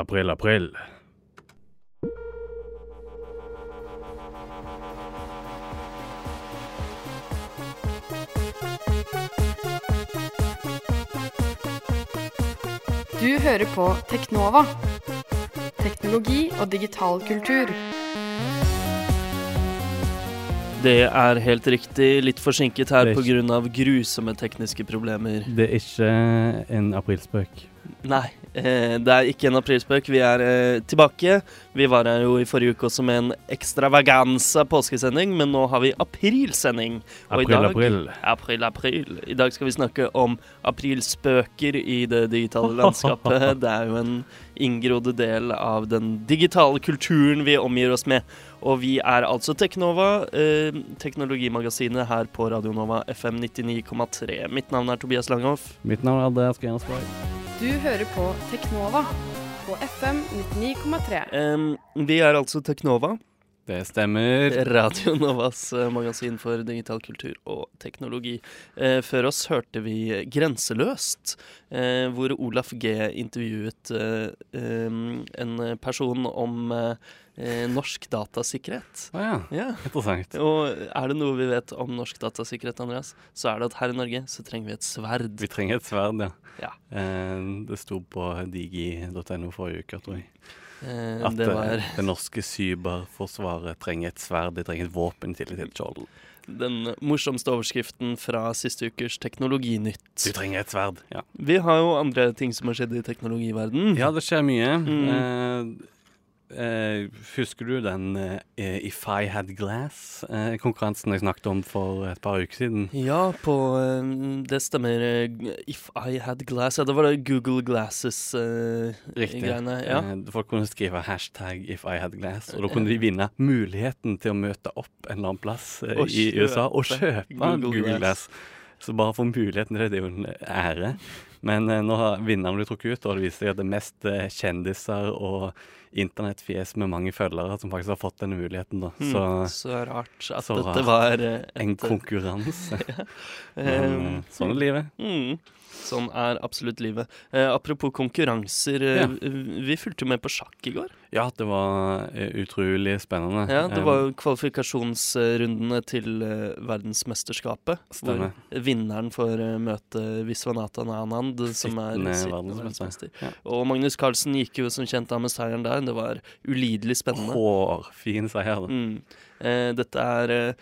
April, april. Du hører på Teknova. Teknologi og digital kultur. Det er helt riktig. Litt forsinket her er pga. grusomme tekniske problemer. Det er ikke en aprilspøk. Nei, det er ikke en aprilspøk. Vi er eh, tilbake. Vi var her jo i forrige uke også med en ekstravaganza påskesending, men nå har vi aprilsending. Og i April, dag- april. April, april. I dag skal vi snakke om aprilspøker i det digitale landskapet. Det er jo en inngrodd del av den digitale kulturen vi omgir oss med. Og vi er altså Teknova, eh, teknologimagasinet her på Radio Nova FM 99,3. Mitt navn er Tobias Langhoff. Mitt navn er Andreas Grenasborg. Du hører på Teknova på FM 99,3. Um, vi er altså Teknova, Det stemmer. Radio Novas eh, magasin for digital kultur og teknologi. Eh, før oss hørte vi Grenseløst, eh, hvor Olaf G intervjuet eh, en person om eh, norsk datasikkerhet. Å ja. Ja. Interessant. Og er det noe vi vet om norsk datasikkerhet, Andreas, så er det at her i Norge så trenger vi et sverd. Vi trenger et sverd, ja. Ja. Eh, det sto på digi.no forrige uke, tror jeg. Eh, At det eh, var det norske cyberforsvaret trenger et sverd. De trenger et våpen i til et skjold. den morsomste overskriften fra siste ukers Teknologinytt. Du trenger et sverd. Ja, Vi har jo andre ting som har skjedd i teknologiverden. ja det skjer mye. Mm. Eh, eh, husker du den eh, If I Had Glass-konkurransen jeg snakket om for et par uker siden? Ja, på eh, Det stemmer. eh, If I Had Glass. Ja, det var det Google Glasses-greiene. Ja. Eh, folk kunne skrive hashtag if I had glass, og da kunne de vinne muligheten til å møte opp en eller annen plass eh, Og i USA og kjøpe Google Google, Glass. Glass. Så bare få muligheten til det, det er jo en ære. Men eh, nå har vinneren blitt trukket ut, og det viser seg at det er mest eh, kjendiser og internettfjes med mange følgere som faktisk har fått denne muligheten. da. Så, Så så rart at så dette rart. var et, en konkurranse. ja. Men eh, sånn er livet. Mm, sånn er absolutt livet. Eh, apropos konkurranser. eh, Ja. Vi fulgte jo med på sjakk i går. Ja, det var eh, utrolig spennende. Ja, Det Eh, var jo kvalifikasjonsrundene til eh, verdensmesterskapet. Stemmer. Hvor vinneren får eh, møte Viswanathan Anand, som er Sittende verdensmester. Ja. Og Magnus Carlsen gikk jo som kjent av med seieren der. Det var ulidelig spennende. Hårfin seier. Mm. Eh, dette er eh,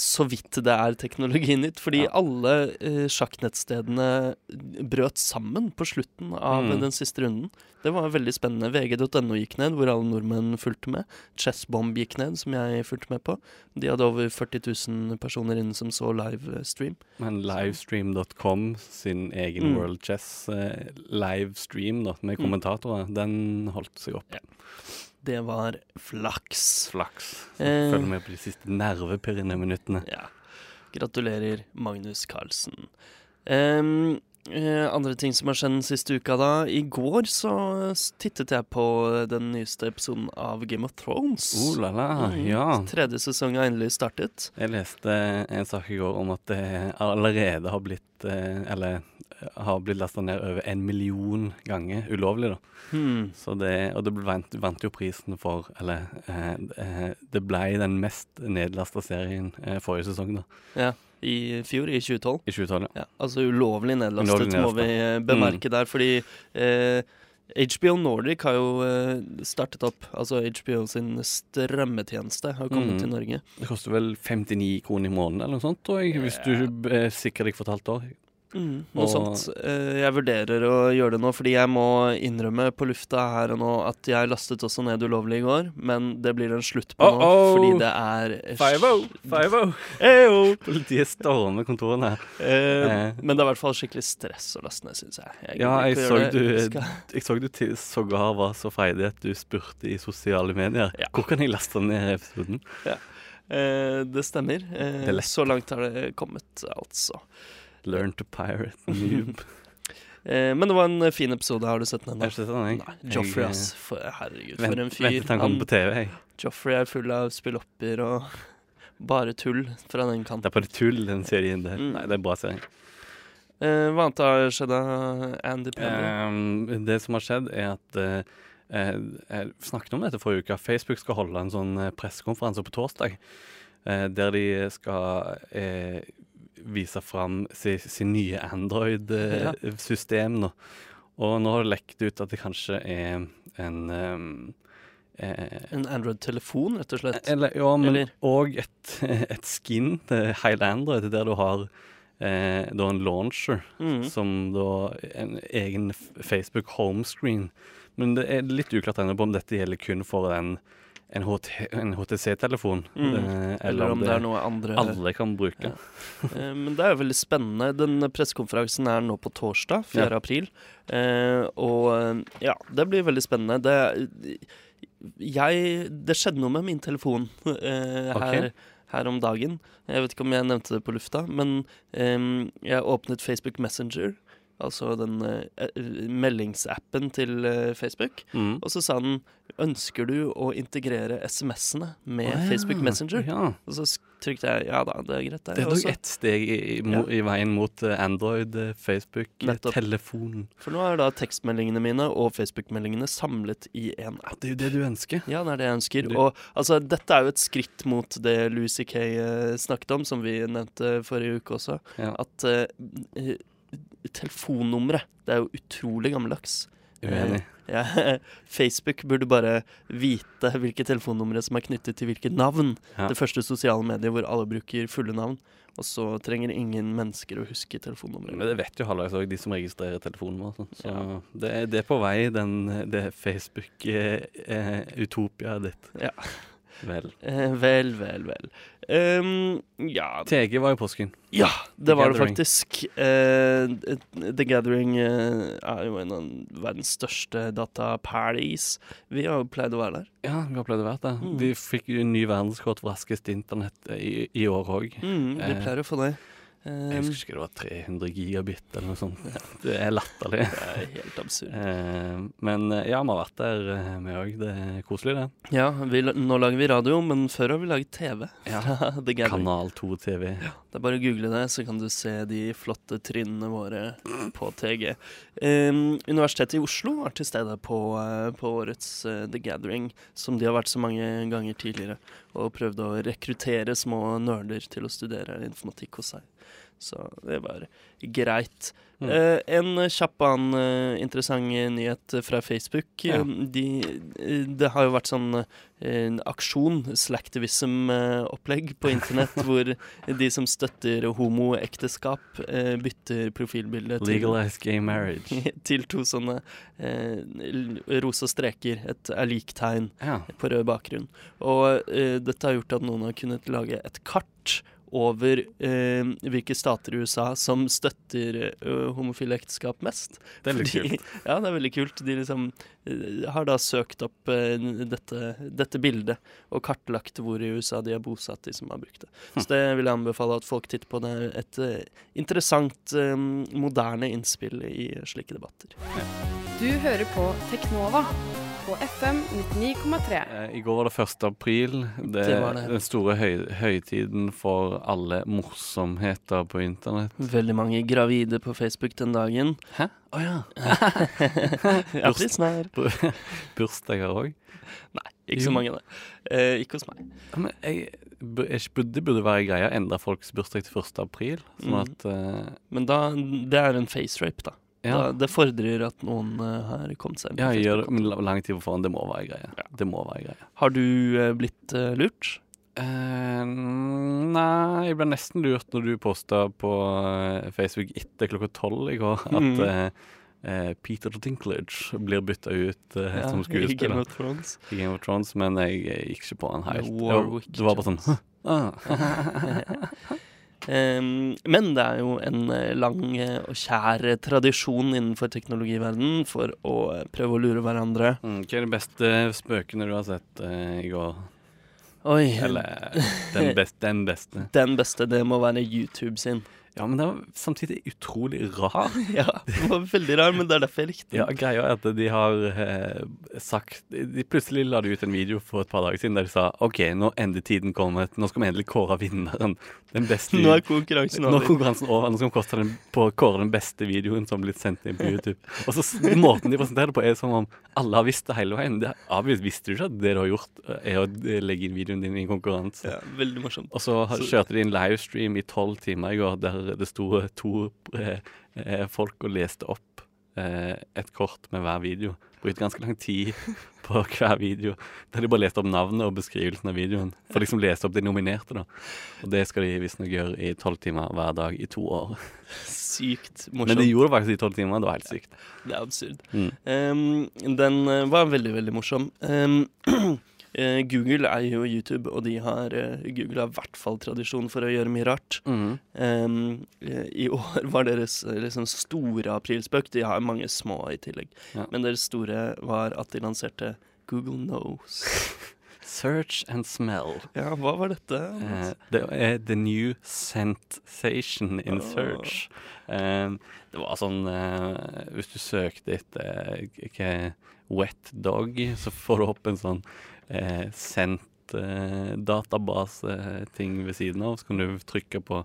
så vidt det er teknologinytt, fordi Ja. alle eh, sjakknettstedene brøt sammen på slutten av Mm. den siste runden. Det var veldig spennende. VG.no gikk ned, hvor alle nordmenn fulgte med. Chessbomb gikk ned, som jeg fulgte med på. De hadde over 40 000 personer inne som så livestream. Men livestream.com sin egen Mm. World Chess eh, livestream da, med Mm. kommentatorer, den holdt seg opp. Ja. Det var flaks. Flaks. Eh. Følger med på de siste nervepirrende minuttene. Ja. Gratulerer, Magnus Carlsen. Eh, andre ting som har skjedd den siste uka, da. I går så tittet jeg på den nyeste episoden av Game of Thrones. Oh la la, Mm. ja. Tredje sesong har endelig startet. Jeg leste en sak i går om at det allerede har blitt eh, Eller har blitt lasta ned over en million ganger ulovlig, da. Hmm. Så det, og det vant, vant jo prisen for Eller eh, eh, det ble den mest nedlasta serien eh, forrige sesong, da. Ja, i fjor, i 2012. I 2012. ja. Ja, altså ulovlig nedlastet, Ulovlig må vi bemerke bemerke der, fordi eh, HBO Nordic har jo eh, startet opp, altså HBO sin strømmetjeneste har kommet Mm. til Norge. Det koster vel 59 kroner i måneden eller noe sånt, tror jeg, hvis du eh, sikrer deg for et halvt år. Mm, noe Og- sånt. Eh, jeg vurderer å gjøre det nå, fordi jeg må innrømme på lufta her og nå at jeg lastet også ned ulovlig i går, men det blir en slutt på nå, Uh-oh! fordi det er Five-o! Five-o! Eyo! Politiet stormer kontorene her. Eh, Eh. men det er i hvert fall skikkelig stress å laste ned, syns jeg. jeg. Ja, jeg så du-. Jeg så du til sågar var så freidig at du spurte i sosiale medier. Ja. Hvor kan jeg laste ned episoden? Eh, det stemmer. Eh, Det så langt har det kommet, altså. Learn to pirate noob. Eh, men det var en eh, fin episode. Har du sett den ennå? Nei. Joffrey, ass. For, herregud, eh, Vent, for en fyr. Vent til han kommer på TV. Jeg. Joffrey er full av spillopper og bare tull fra den kanten. Det er bare tull, den serien der. Mm. Nei, det er bra serie. Eh, hva annet har skjedd, Andy Penny? Um, det som har skjedd, er at eh, eh, Jeg snakket om dette forrige uke. Facebook skal holde en sånn eh, pressekonferanse på torsdag. Eh, der de skal eh, vise fram sin, sin nye Android-system nå. Og nå har det lekt ut at det kanskje er en um, eh, En Android-telefon, rett og slett. Eller, ja, men Eller? og et, et skin til hele Android, der du har eh, da en launcher, Mm. som da en egen Facebook homescreen. Men det er litt uklart ennå på om dette gjelder kun for en, en, HT, en HTC-telefon. Mm. Eller, Eller om det er noe andre alle kan bruke. Ja. Men det er jo veldig spennende. Den pressekonferansen er nå på torsdag, 4. Ja. april. Eh, og eh, ja, det blir veldig spennende. Det, jeg, det skjedde noe med min telefon her. her, her om dagen. Jeg vet ikke om jeg nevnte det på lufta, men eh, jeg åpnet Facebook Messenger. Altså den eh, meldingsappen til uh, Facebook. Mm. Og så sa den Ønsker du å integrere SMS-ene med oh, ja. Facebook Messenger? Ja. Og så trykte jeg ja da, det er greit. Det er Og nok ett steg i, i, ja. i veien mot eh, Android, Facebook, Nettopp. telefon. For nå er da tekstmeldingene mine og Facebook-meldingene samlet i én app. det er jo det du ønsker. Ja, det er det jeg ønsker. Du- Og altså, dette er jo et skritt mot det Lucy Kay uh, snakket om, som vi nevnte forrige uke også. At eh, telefonnummeret, det er jo utrolig gammeldags. Uenig. Ja, Facebook burde bare vite hvilke telefonnumre som er knyttet til hvilket navn. Ja. Det første sosiale mediet hvor alle bruker fulle navn. Og så trenger ingen mennesker å huske telefonnummeret. Men det vet jo halvveis òg, de som registrerer telefonnummer. sånn. Så Ja. det, det er på vei, den, det Facebook-utopia ditt. Ja. Vel. Eh, vel, vel, vel. Um, ja, TG var i påsken. ja, det var det faktisk. Uh, The Gathering uh, er jo en av verdens største dataparties. Vi har jo pleid å være der. Ja, vi har pleid å være der. Mm. De fikk jo ny verdenskort for raskest internett i, i år òg. Mm, Eh, pleier å få det. Jeg Ehm, husker ikke det var 300 gigabit eller noe sånt. Det er latterlig. det er helt absurd. Eh, men eh, ja, vi har vært der, eh, vi òg. Det er koselig, det. Ja, vi, nå lager vi radio, men før har vi laget TV. Ja. Kanal 2 TV. Det er bare å google det, så kan du se de flotte trinnene våre på TG. Um, Universitetet i Oslo var til stede på, eh, på årets uh, The Gathering, som de har vært så mange ganger tidligere, og prøvde å rekruttere små nerder til å studere informatikk hos seg. Så det var greit. Mm. Eh, en kjapp annen eh, interessant nyhet fra Facebook. Ja. Eh, De, eh, det har jo vært sånn eh, aksjon, slacktivism-opplegg på internett, hvor de som støtter homoekteskap, eh, bytter profilbilde til, til to sånne eh, rosa streker, et er lik-tegn Ja. på rød bakgrunn. Og dette har gjort at noen har kunnet lage et kart over eh, hvilke stater i USA som støtter eh, homofile ekteskap mest. Det er veldig Fordi- kult. Ja, det er veldig kult. De liksom eh, har da søkt opp eh, dette, dette bildet og kartlagt hvor i USA de er bosatt, de som har brukt det. Hm. Så det vil jeg anbefale at folk titter på. Det er et eh, interessant, eh, moderne innspill i slike debatter. Du hører på Teknova på FM 99,3. Eh, I går var det 1. april. Det, Det var det. Den store høy, høytiden for alle morsomheter på internett. Veldig mange gravide på Facebook den dagen. Hæ? Å oh, Ja, prisen er Bursdager òg. Nei, ikke så mange, det. Eh, ikke hos meg. Men jeg, det burde være greia å endre folks bursdag til 1. april. Sånn Mm. at mm. Men da, det er en face rape, da. Ja. Det fordrer at noen uh, har kommet seg inn ja jeg gjør lang tid på forhånd. Det må være greie. Ja. Det må være greie. Har du uh, blitt uh, lurt? Eh, nei, jeg ble nesten lurt når du posta på Facebook etter klokka tolv i går at Mm. Peter Dinklage blir bytta ut Ja, som i Game of Thrones. i Game of Thrones, men jeg, gikk ikke på han helt. Det var, det var bare sånn men det er jo en eh, lang eh, og kjær eh, tradisjon innenfor teknologiverdenen for å prøve å lure hverandre. mm, Hva er de beste spøkene du har sett i går? Oi, Eller den beste, den beste. den beste, det må være YouTube sin. Ja, men det var samtidig utrolig rar. Ja, det var veldig rar, men det er derfor jeg likte den. Ja, greia er at de har eh, sagt De plutselig la de ut en video for et par dager siden der de sa OK, nå ender tiden kommet. Nå skal vi endelig kåre vinneren. Den beste Nå er konkurransen Nå er over. konkurransen over. Nå skal vi koste den på å kåre den beste videoen som har blitt sendt inn på YouTube. Og så Måten de presenterer det på, er som om alle har visst det hele veien. Det, Avvis visste du ikke at det du har gjort, er å legge inn videoen din i konkurranse. Ja, veldig morsomt. Og så Så- kjørte de en livestream i tolv timer i går der det sto to eh, eh, folk og leste opp eh, et kort med hver video. Brukte ganske lang tid på hver video. Der de bare leste opp navnet og beskrivelsen av videoen. For liksom leste opp de nominerte, da. Og det skal de visstnok gjøre i tolv timer hver dag i to år. Sykt morsomt. Men de gjorde det faktisk i tolv timer. Det var helt sykt. Det er absurd. Mm. Um, den var veldig, veldig morsom. Um, Google eier jo YouTube, og de har, eh, Google har i hvert fall tradisjon for å gjøre mye rart. Mm. Um, eh, I år var deres eh, liksom store aprilspøk De har mange små i tillegg. Ja. Men deres store var at de lanserte Google Knows. Search and smell. Ja, hva var dette? Uh, det er the new sensation in oh. search. Um, det var sånn uh, Hvis du søkte etter uh, wet dog, så får du opp en sånn eh, sendt eh, database-ting ved siden av. Så kan du trykke på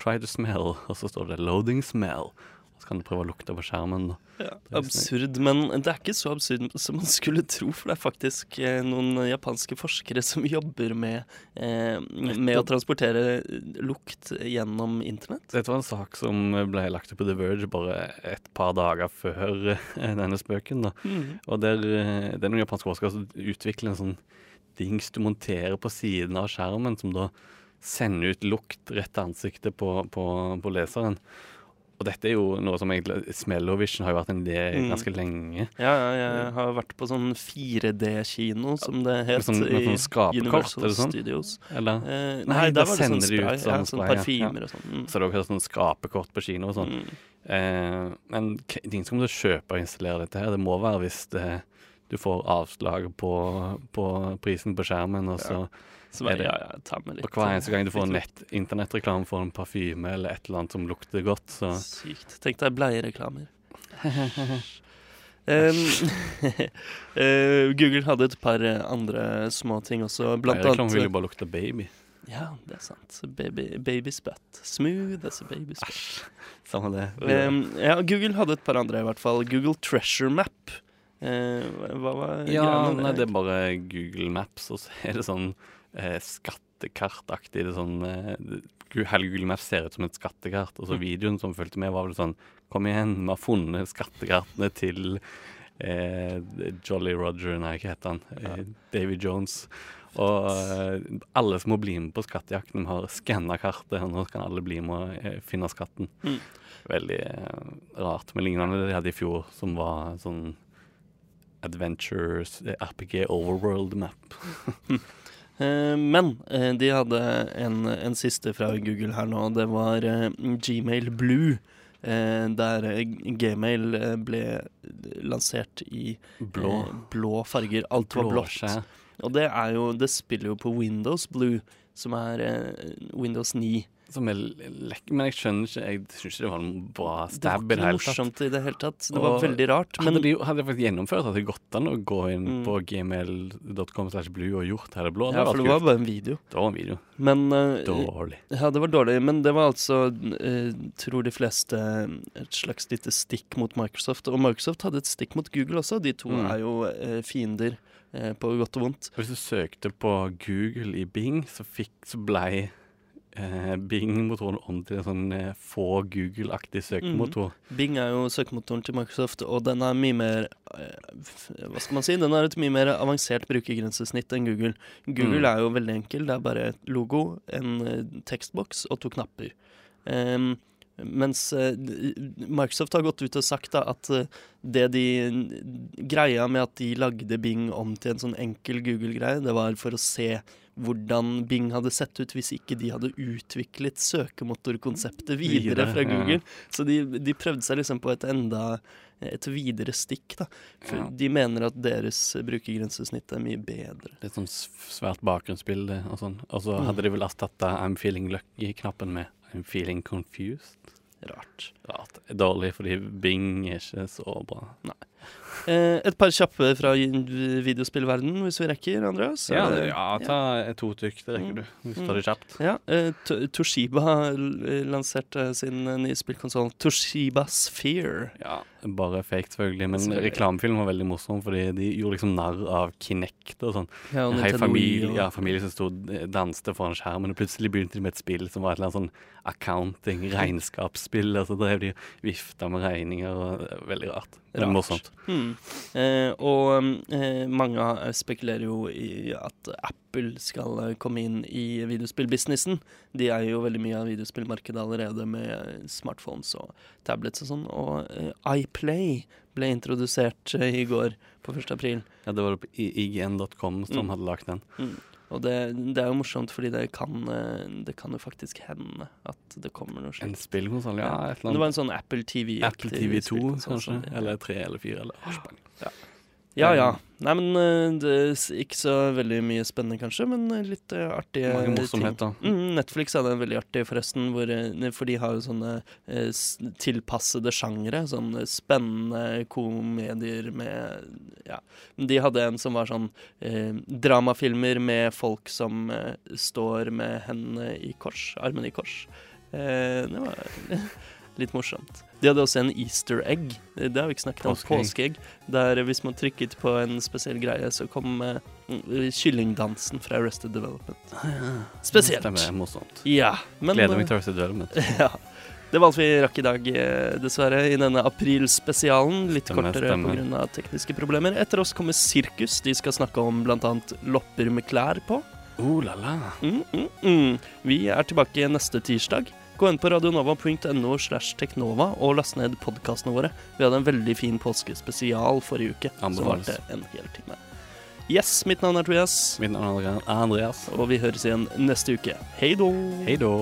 try to smell, og så står det loading smell. Så kan du prøve å lukte på skjermen. Ja, er absurd, men det er ikke så absurd som man skulle tro, for det er faktisk eh, noen japanske forskere som jobber med, eh, med å transportere lukt gjennom internett. Dette var en sak som ble lagt ut på The Verge bare et par dager før eh, denne spøken. da. Og der, eh, det er noen japanske forskere som utvikler en sånn dings du monterer på siden av skjermen, som da sender ut lukt rett til ansiktet på, på, på leseren. Og dette er jo noe som egentlig Smellovision har jo vært en idé Mm. ganske lenge. Ja, ja, jeg har vært på sånn 4D-kino, som det Med het, sånn, med i sånn skapekort, Universal er det sånn? Studios. Eller? Eh, Nei, nei, der var det sånn ut spray, sånn ja, sånn ja. parfymer og sånn. Mm. Så det er også sånn skapekort på kino og sånn. Mm. Eh, men ingen som måtte kjøpe og installere dette her. Det må være hvis det, du får avslag på, på prisen på skjermen, og så Så bare, ja, ja, ta med litt. Og hver eneste gang du får en nett, internettreklame for en parfyme eller et eller annet som lukter godt, så Sykt. Tenk deg bleiereklamer. Um, Google hadde et par eh, andre små ting også, blant Reklame vil jo bare lukte baby. Ja, det er sant. Baby, baby spat. Smooth as a baby spat. Æsj. Samme det. Um, ja, Google hadde et par andre, i hvert fall. Google Treasure Map. Uh, hva var ja, greia med nei, det er bare Google Maps, og så er det sånn eh, skattekartaktig. Det sånn eh, Hele Google Maps ser ut som et skattekart, og så videoen som fulgte med, var vel sånn Kom igjen, vi har funnet skattekartene til eh, Jolly Roger Nei, hva heter han? Eh, Davy Jones. Og eh, alle som må bli med på skattejakten, har skanna kartet, og nå kan alle bli med og finne skatten. Mm. Veldig rart. Men lignende det de hadde i fjor, som var sånn Adventures, RPG Overworld Map. Eh, men eh, de hadde en, en siste fra Google her nå. Det var eh, Gmail Blue. der Gmail ble lansert i Blå. blå farger. Alt var blått. Og det jo Det spiller jo på Windows Blue, som er Windows 9. Som er lekk... Men jeg skjønner ikke Jeg syns ikke det var noen bra Det var stab i ikke det hele tatt. morsomt i det hele tatt. Det var veldig rart. Men Hadde de, hadde de faktisk gjennomført at det gått an å gå inn Mm. på gmail.com slash blue og gjort hele blå? ja, for det var bare en video. Det var en video. Men uh, Dårlig. Ja, det var dårlig, men det var altså, uh, tror de fleste, et slags lite stikk mot Microsoft. Og Microsoft hadde et stikk mot Google også. De to Mm. er jo uh, fiender på godt og vondt. Hvis du søkte på Google i Bing, så, fikk, så blei eh, Bing-motoren om til en sånn eh, få Google-aktig søkemotor. Bing er jo søkemotoren til Microsoft, og den er mye mer eh, Hva skal man si? Den har et mye mer avansert brukergrensesnitt enn Google. Google Mm. er jo veldig enkel. Det er bare et logo, en tekstboks og to knapper. Em, mens eh, Microsoft har gått ut og sagt da, at eh, det de Greia med at de lagde Bing om til en sånn enkel Google-greie, det var for å se hvordan Bing hadde sett ut hvis ikke de hadde utviklet søkemotorkonseptet videre fra. Google. Så de, de prøvde seg liksom på et enda et videre stikk, da. For Ja. de mener at deres brukergrensesnitt er mye bedre. Litt sånn svært bakgrunnsbilde og sånn. Og så Mm. hadde de vel erstatta I'm feeling lucky-knappen med I'm feeling confused. Rart. Rart. Dårlig, fordi Bing er ikke så bra. Eh, et par kjappe fra videospillverdenen, hvis vi rekker, Andreas? Ja, ja ta to tykk, det rekker Mm. du. Hvis du tar det kjapt. Ja, eh, Toshiba lanserte sin eh, nye spillkonsoll Toshiba Sphere. Ja, bare fake, selvfølgelig. Men reklamefilm var veldig morsom, fordi de gjorde liksom narr av Kinect og sånn. Ja, og En hei familie, ja, familie som stod danste foran skjermen, og plutselig begynte de med et spill som var et eller annet sånn accounting, regnskapsspill, og så drev de og vifta med regninger, og veldig rart. Rart. morsomt. Hmm. Eh, og eh, mange eh, spekulerer jo i at Apple skal komme inn i videospillbusinessen. De er jo veldig mye av videospillmarkedet allerede med smartphones og tablets og sånn. Og iPlay ble introdusert i går, på 1. april. Ja, det var på ign.com som Mm. hadde lagd den. Og det, det er jo morsomt, fordi det kan, eh, det kan jo faktisk hende at det kommer noe En slikt. spillkonsoll, ja. Et Det var en sånn Apple TV. Apple TV2, kanskje? sånn, ja. Eller 3 eller 4. eller årsbank. Ja ja. Nei, men eh, det er ikke så veldig mye spennende, kanskje, men eh, litt eh, artige Mange ting. morsomheter. Mm, Netflix hadde en veldig artig, forresten, hvor, for de har jo sånne eh, tilpassede sjangre. Sånne spennende komedier med Ja. De hadde en som var sånn eh, dramafilmer med folk som eh, står med hendene i kors, armene i kors. Eh, det var litt morsomt. De hadde også en easter egg. Det har vi ikke snakket om. Påskeegg. Der hvis man trykket på en spesiell greie, så kom mm, kyllingdansen fra Arrested Development. Spesielt. Stemmer, er morsomt. Ja, men Gleder meg eh, til Arrested Development. ja. Det var alt vi rakk i dag, eh, dessverre, i denne aprilspesialen. Litt Stemmer, kortere pga. tekniske problemer. Etter oss kommer Sirkus. De skal snakke om bl.a. lopper med klær på. Oh la la. Mm, mm, mm. Vi er tilbake neste tirsdag. Gå inn på radionova.no slash teknova og last ned podkastene våre. Vi hadde en veldig fin påskespesial forrige uke som Anbefales. varte en hel time. Yes, mitt navn er Tobias, Mitt navn er Andreas. og vi høres igjen neste uke. Hei då! Hei da.